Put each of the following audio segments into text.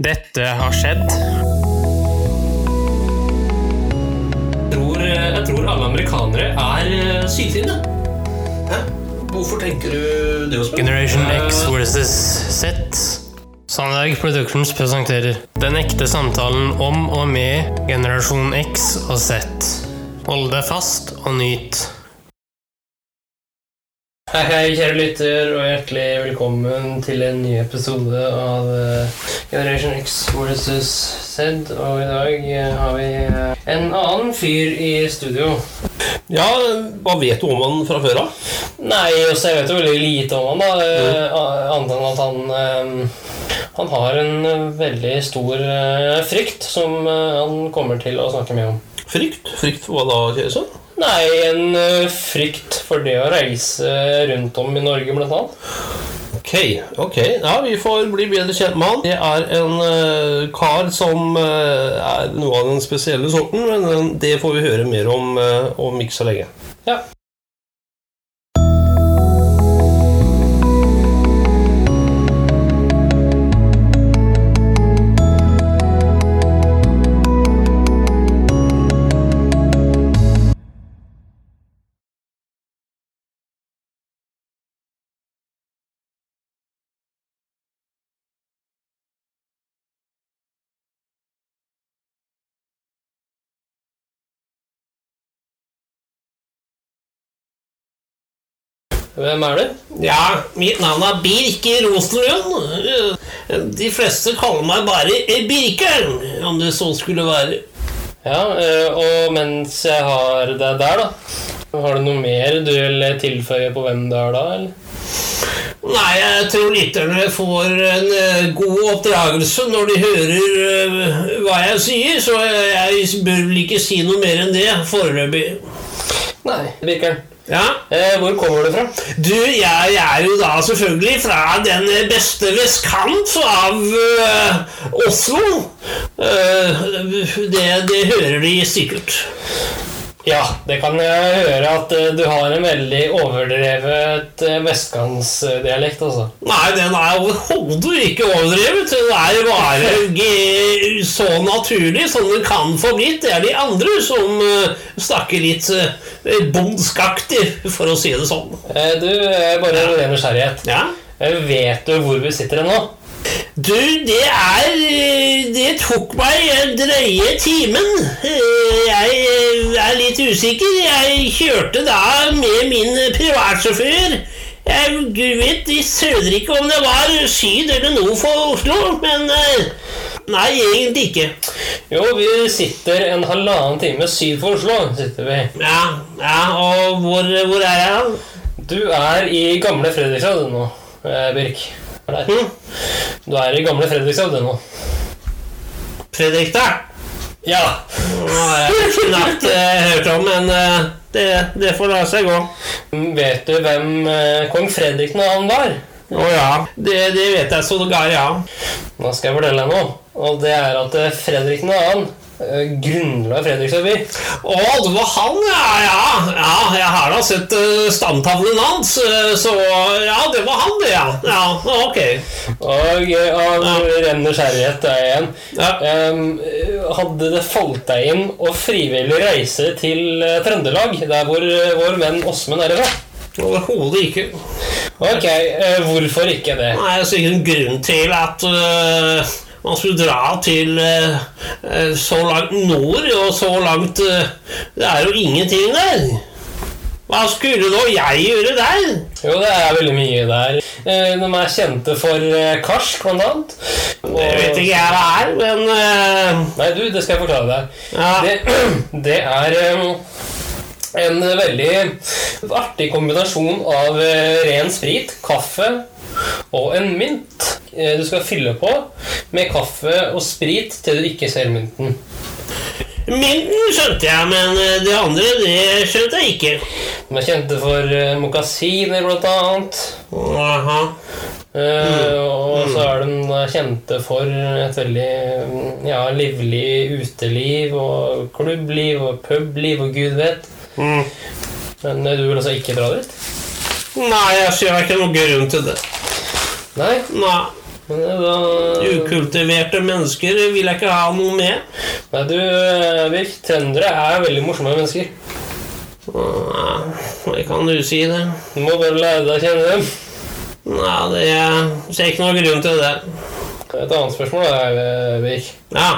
Dette har skjedd. Jeg tror, jeg tror alle amerikanere er eh, syltynne. Hvorfor tenker du det, Også? Generation X versus Z. Sandberg Productions presenterer Den ekte samtalen om og med generasjon X og Z. Hold deg fast og nyt. Hei, hei, kjære lytter, og hjertelig velkommen til en ny episode av eh, Generation X versus Z. Og i dag eh, har vi eh, en annen fyr i studio. Ja, Hva vet du om han fra før av? Nei, også jeg vet jo veldig lite om han da Mm. Annet enn at han Han har en veldig stor frykt Som han kommer til å snakke mye om Frykt? Frykt for hva da, Kjæreson? Nei, en frykt for det å reise rundt om i Norge blant annet Ok, ok. Ja, Vi får bli bedre kjent med han. Det er en uh, kar som uh, er noe av den spesielle sorten, men eh, det får vi høre mer om om ikke så lenge. Ja Hvem er du? Ja, mitt navn er Birke Rosenlund. De fleste kaller meg bare Birkeren, om det så skulle være. Ja, eh, og mens jeg har deg der da Har du noe mer du vil tilføye på hvem du er da, eller? Nei, jeg tror lytterne får en eh, god oppdragelse når de hører eh, hva jeg sier, så jeg bør vel ikke si noe mer enn det foreløpig. Nei, Birkeren Ja. eh, Hvor kommer du fra? Du, jeg er jo da selvfølgelig fra den beste vestkant av eh, Oslo. Eh, det, det hører de sikkert. Ja, det kan jeg høre at eh, du har en veldig overdrevet eh, vestkantsdialekt, altså. Nei, den er overhodet ikke overdrevet. Den er bare så naturlig som den kan få blitt. Det er de andre som eh, snakker litt bondskaktig, for å si det sånn. Du, eh, bare en ren nysgjerrighet. Ja. Vet du hvor vi sitter nå? Du, det er Det tok meg en drøye timen. Jeg er litt usikker. Jeg kjørte da med min privatsjåfør. Jeg du vet i søder ikke om det var syd eller nord for Oslo, men Nei, egentlig ikke. Jo, vi sitter en halvannen time syd for Oslo. sitter vi. Ja, ja og hvor, hvor er jeg? Du er i gamle Fredrikstad nå, eh, Birk. Hm? Du er i gamle Fredrikstad du nå. Fredrikstad? Ja. Nå har jeg knapt eh, hørt om, men eh, det, det får la seg gå. Vet du hvem eh, kong Fredrik han var? Å ja, det, det vet jeg sågar, ja. Nå skal jeg fortelle deg noe. Og det er at eh, Fredrik 2. eh, grunnla Fredrikstad by. Å, det var han, ja, ja. ja jeg har da sett uh, standtavlen hans, eh, så ja, det var han, det, ja. Ja, ok. Og og ja. ren nysgjerrighet der igjen Ja. Um, Hadde det falt deg inn å frivillig reise til uh, Trøndelag, der hvor uh, vår venn Åsmund er fra? Overhodet ikke. Ok, uh, hvorfor ikke det? Nei, ikke noen grunn til at man skulle dra til øh, øh, så langt nord og så langt øh, Det er jo ingenting der. Hva skulle da jeg gjøre der? Jo, det er veldig mye der. Eh, De er kjente for eh, karsk, blant annet. Og- Det vet ikke jeg hva er, men Nei, du, det skal jeg forklare deg. Ja. Det, det er en veldig artig kombinasjon av eh, ren sprit, kaffe og en mynt. Eh, Du skal fylle på med kaffe og sprit til du ikke ser mynten. Mynten skjønte jeg, men øh, det andre det skjønte jeg ikke. De er kjente for uh, mokasiner, blant annet. Aha. mm. og så er de kjente for et veldig mm, ja, livlig uteliv og klubbliv og publiv og gud vet. Mm. Men eh, du vil altså ikke dra dit? Nei, jeg ser ikke noen grunn til det. Nei? Nei. Var... Ukultiverte mennesker vil jeg ikke ha noe med. Nei, du, eh, Birk, trøndere er veldig morsomme mennesker. Nei, kan du si det? Du må bare lære deg å kjenne dem. Nei, det ser ikke noe grunn til det. Et annet spørsmål er, Vik. Ja.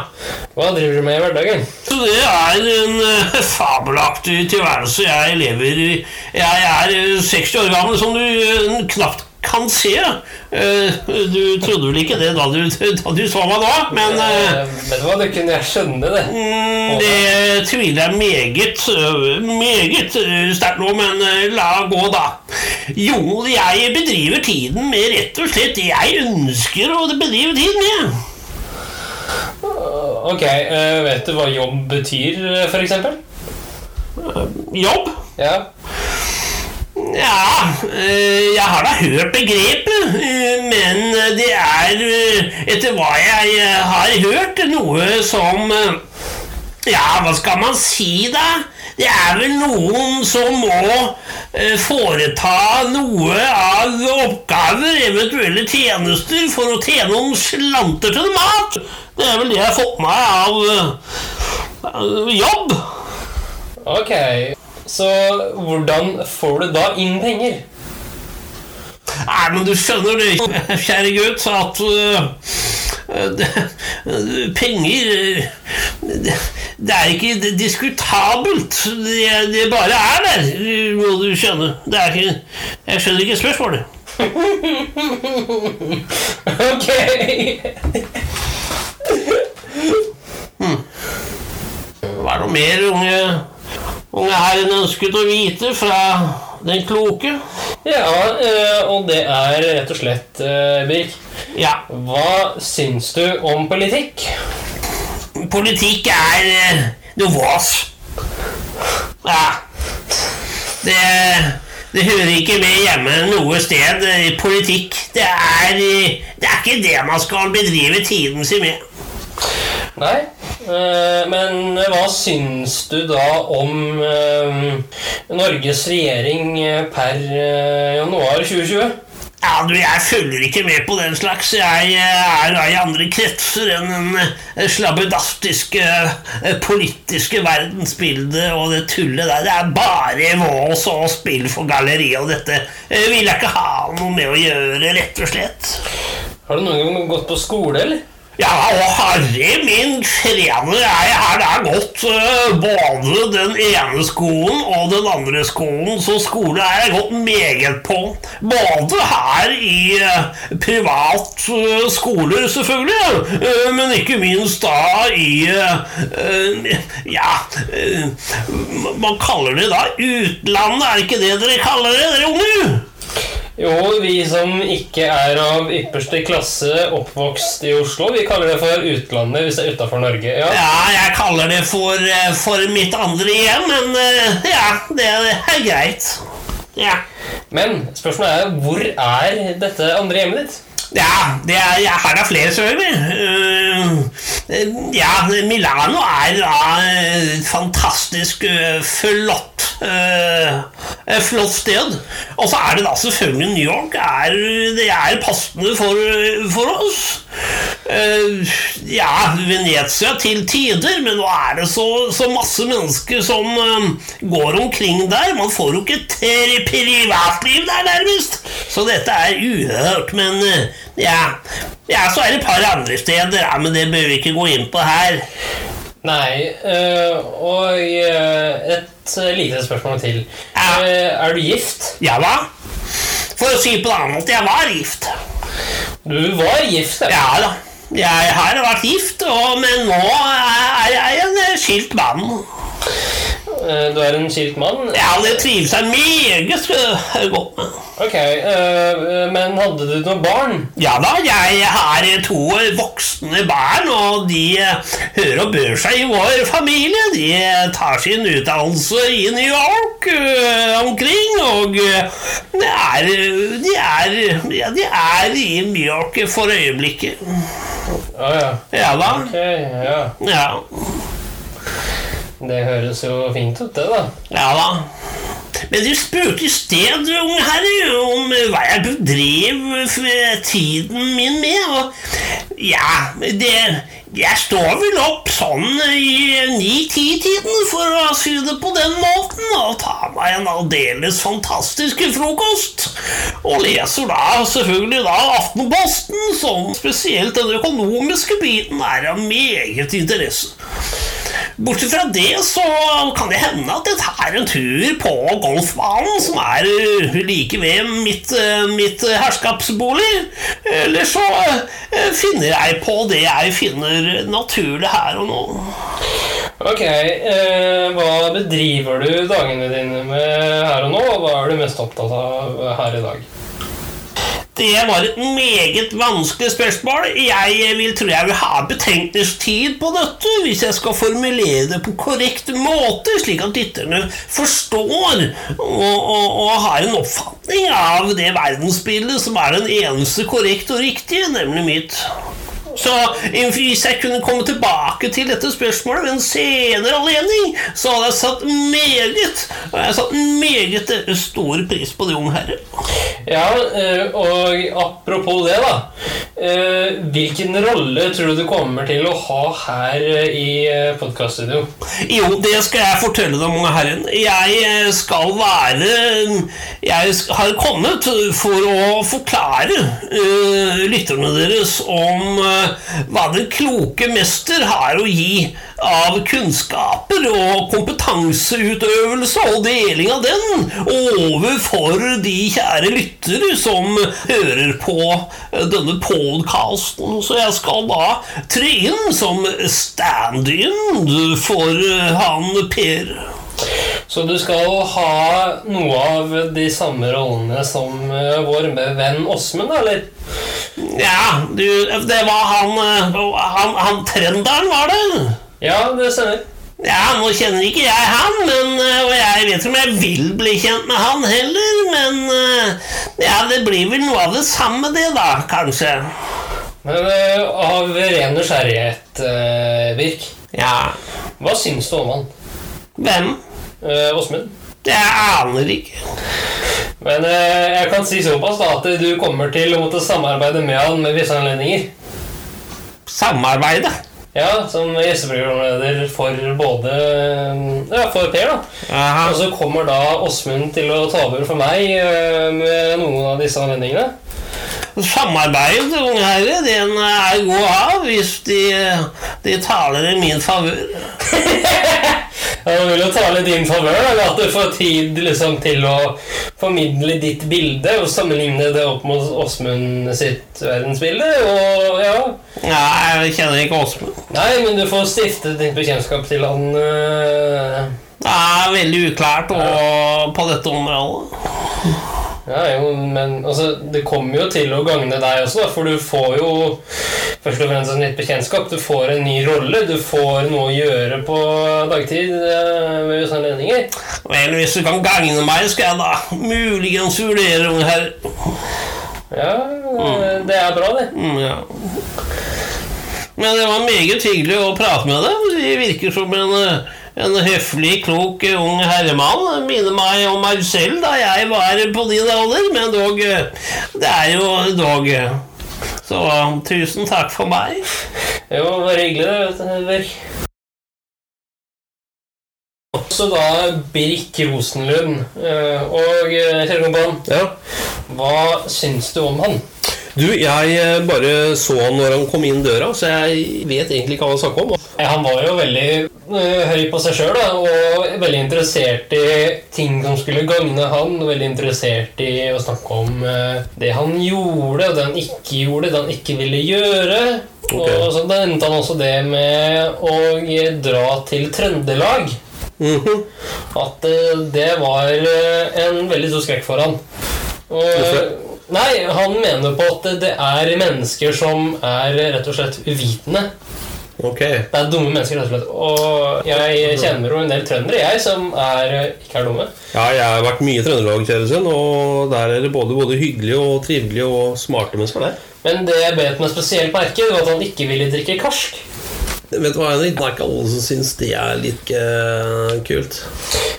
Hva driver du med i hverdagen? Så det er en eh, fabelaktig tilværelse jeg lever i. Jeg er eh, 60 år gammel, som du eh, knapt kan se. Eh, Du trodde vel ikke det da du, da du så meg da, men Men Eh, vet du det kunne jeg skjønne, det. mm, det tviler jeg meget, eh, meget sterkt nå, men la gå, da. Jo, jeg bedriver tiden med rett og slett det jeg ønsker å bedrive tiden med. Ok, vet du hva jobb betyr, f.eks.? Jobb. Ja. Ja, eh, jeg har da hørt begrepet, eh, men det er, eh, etter hva jeg har hørt, noe som Ja, hva skal man si, da? Det er vel noen som må foreta noe av oppgaver, eventuelle tjenester, for å tjene noen slanter til mat. Det er vel det jeg har fått meg av jobb. Ok, så hvordan får du da inn penger? Nei, men du skjønner det, kjære gutt, at uh, penger øh, det, det er ikke diskutabelt. Det, det bare er der, må du skjønne. Det er ikke, jeg skjønner ikke spørsmålet. Ok. Hva er det noe mer unge, unge herren ønsket å vite fra den kloke? Ja, eh, og det er rett og slett, eh, Birk, Ja, hva syns du om politikk? politikk er noe vås. Ja. Det, det hører ikke med hjemme noe sted. eh, Politikk. Det er, eh, det er ikke det man skal bedrive tiden sin med. Nei, eh, men hva syns du da om eh, Norges regjering eh, per eh, januar 2020? Ja, du, Jeg følger ikke med på den slags. Jeg eh, er da i andre kretser enn den eh, slabbedastiske eh, politiske verdensbildet og det tullet der. Det er bare vås og spill for galleriet, og dette eh, vil jeg ikke ha noe med å gjøre, rett og slett. Har du noen gang gått på skole, eller? Ja, og herre min trener, jeg har da gått eh, både den ene skolen og den andre skolen, så skole er jeg gått meget på. Både her i uh, privat skole, selvfølgelig, eh, men ikke minst da i eh, eh, Ja, eh, man kaller det da utlandet, er ikke det dere kaller det, dere unge? Jo, vi som ikke er av ypperste klasse oppvokst i Oslo, vi kaller det for utlandet hvis det er utafor Norge. Ja. Ja, jeg kaller det for, eh, for mitt andre hjem, men eh, ja, det er greit. Ja. Men spørsmålet er hvor er dette andre hjemmet ditt? Ja, det er, jeg har da flere, selvfølgelig. Uh, ja, Milano er da et fantastisk uh, flott uh, et flott sted. Og så er det da selvfølgelig New York. Er, det er passende for, for oss. Uh, ja, Venezia til tider, men nå er det så, så masse mennesker som uh, går omkring der. Man får jo ikke privatliv der, nærmest. Så dette er uhørt, men uh, ja. ja, så er det et par andre steder, ja, men det bør vi ikke gå inn på her. Nei, øh, og øh, et lite spørsmål til. Eh, er du gift? Ja da. For å si på en annen måte, jeg var gift. Du var gift, ja. Ja da. Jeg har vært gift, og, men nå er jeg en skilt mann. Eh, Du er en skilt mann? Ja, det trives jeg meget godt med. Ok, øh, men hadde du noen barn? Ja da, jeg har to voksne barn, og de øh, hører og bør seg i vår familie. De tar sin utdannelse i New York omkring, og de er, de, er, ja, de er i New York for øyeblikket. Ja, ja. Ja da. Ok, ja. Ja, Det høres jo fint ut, det, da. ja da. Men du spurte i sted, unge herre, om hva jeg bedrev tiden min med, og ja, det Jeg står vel opp sånn i ni-ti-tiden, for å si det på den måten, og tar meg en aldeles fantastisk frokost. Og leser da selvfølgelig da Aftenposten, som spesielt den økonomiske biten er av meget interesse. Bortsett fra det så kan det hende at jeg tar en tur på golfbanen, som er uh, like ved mitt, uh, mitt herskapsbolig. Eller så uh, finner jeg på det jeg finner naturlig her og nå. Ok, eh, hva bedriver du dagene dine med her og nå? og Hva er du mest opptatt av her i dag? Det var et meget vanskelig spørsmål. Jeg vil tror jeg vil ha betenkningstid på dette hvis jeg skal formulere det på korrekt måte, slik at lytterne forstår og, og, og har en oppfatning av det verdensbildet som er den eneste korrekte og riktige, nemlig mitt. Så hvis jeg kunne komme tilbake til dette spørsmålet ved en senere anledning, så hadde jeg satt meget og jeg satt meget stor pris på det, unge herre. Ja, eh, og apropos det, da. Eh, hvilken rolle tror du du kommer til å ha her eh, i podkaststudio? Jo, det skal jeg fortelle deg, unge herren. Jeg skal være Jeg har kommet for å forklare lytterne deres om hva den kloke mester har å gi av kunnskaper og kompetanseutøvelse og deling av den overfor de kjære lyttere som hører på denne podkasten. Så jeg skal da tre inn som stand-in for han Per. Så du skal ha noe av de samme rollene som eh, vår venn Åsmund, eller? Ja, du, det var han, eh, han Han trønderen, var det? Ja, det stemmer. Ja, nå kjenner ikke jeg han, men, eh, og jeg vet ikke om jeg vil bli kjent med han heller, men eh, ja, det blir vel noe av det samme, det, da, kanskje. Men av ren nysgjerrighet, Birk, Ja, hva syns du om han? hvem? Åsmund? Jeg aner ikke. Men eh, jeg kan si såpass da at du kommer til å måtte samarbeide med han med visse anledninger. Samarbeide. Ja, som gjesteprogramleder for både Ja, for Per, da. Aha. Og så kommer da Åsmund til å ta over for meg eh, med noen av disse anledningene. Samarbeid, unge herre, den er god å ha hvis de, de taler i min favør. Ja, Det vil jo tale din favør eller at du får tid liksom, til å formidle ditt bilde og sammenligne det opp mot Åsmund sitt verdensbilde. Og ja Nei, jeg kjenner ikke Åsmund. Nei, men du får stifte ditt bekjentskap til han Øh... Det er veldig uklart og, på dette området. Ja, jo, men altså, det kommer jo til å gagne deg også, da, for du får jo først og fremst et nytt bekjentskap. Du får en ny rolle, du får noe å gjøre på dagtid eh, ved sånne anledninger. Vel, hvis du kan gagne meg, skal jeg da muligens vurdere, unge herre. Ja, mm. det er bra, det. Mm, ja. Men det var meget hyggelig å prate med deg. Du virker som en, eh, en høflig, klok eh, ung herremann. Minner meg om meg selv da jeg var på din alder, men dog eh, Det er jo dog Så tusen takk for meg. Jo, bare hyggelig, det, Birk. Også da Birk Rosenlund. Eh, Og Kjell kompan, Ja. hva syns du om han? Du, jeg eh, bare så han når han kom inn døra, så jeg vet egentlig ikke hva han snakker om. Han var jo veldig eh, høy på seg sjøl og veldig interessert i ting som skulle gagne han. Veldig interessert i å snakke om eh, det han gjorde, og det han ikke gjorde, det han ikke ville gjøre. Okay. Og så endte han også det med å dra til Trøndelag. Mhm. At eh, det var en veldig stor skrekk for han. Og? Nei, Han mener på at det er mennesker som er rett og slett uvitende. Okay. Det er dumme mennesker, rett og slett. Og jeg kjenner jo en del trøndere, jeg, som er, ikke er dumme. Ja, jeg har vært mye i Trøndelag, Kjæresen, og der er det både, både hyggelige og trivelige og smarte mennesker der. Men det jeg bet meg spesielt merke, var at han ikke ville drikke karsk. Vet du hva, Henrik? Det er ikke alle som syns det er litt eh, kult.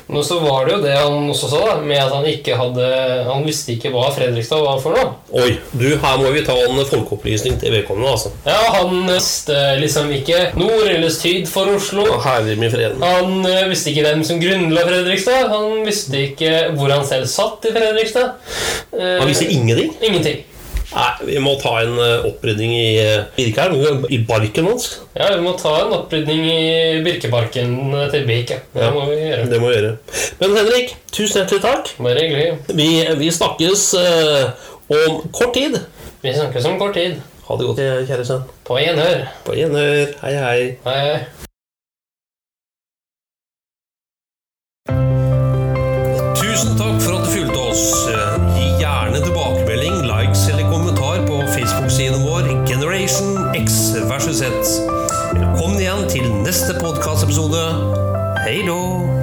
Men så var det jo det han også sa, da, med at han ikke hadde Han visste ikke hva Fredrikstad var for noe. Oi, du, her må vi ta en folkeopplysning til vedkommende, altså. Ja, han visste liksom ikke nord eller syd for Oslo. Herre min freden. Han eh, visste ikke hvem som grunnla Fredrikstad. Han visste ikke hvor han selv satt i Fredrikstad. Eh, Han visste ingenting? ingenting. Nei, vi må ta en opprydning i uh, Birkeren, i barken hans. Ja, vi må ta en opprydning i birkebarken til Bik. Ja. Det Ja. må vi gjøre. Det må vi gjøre. Men Henrik, tusen hjertelig takk. Bare hyggelig. Vi, vi snakkes uh, om kort tid. Vi snakkes om kort tid. Ha det godt, kjære sønn. På gjenhør. På gjenhør. Hei, hei. Hei. neste podkastepisode. Hei då!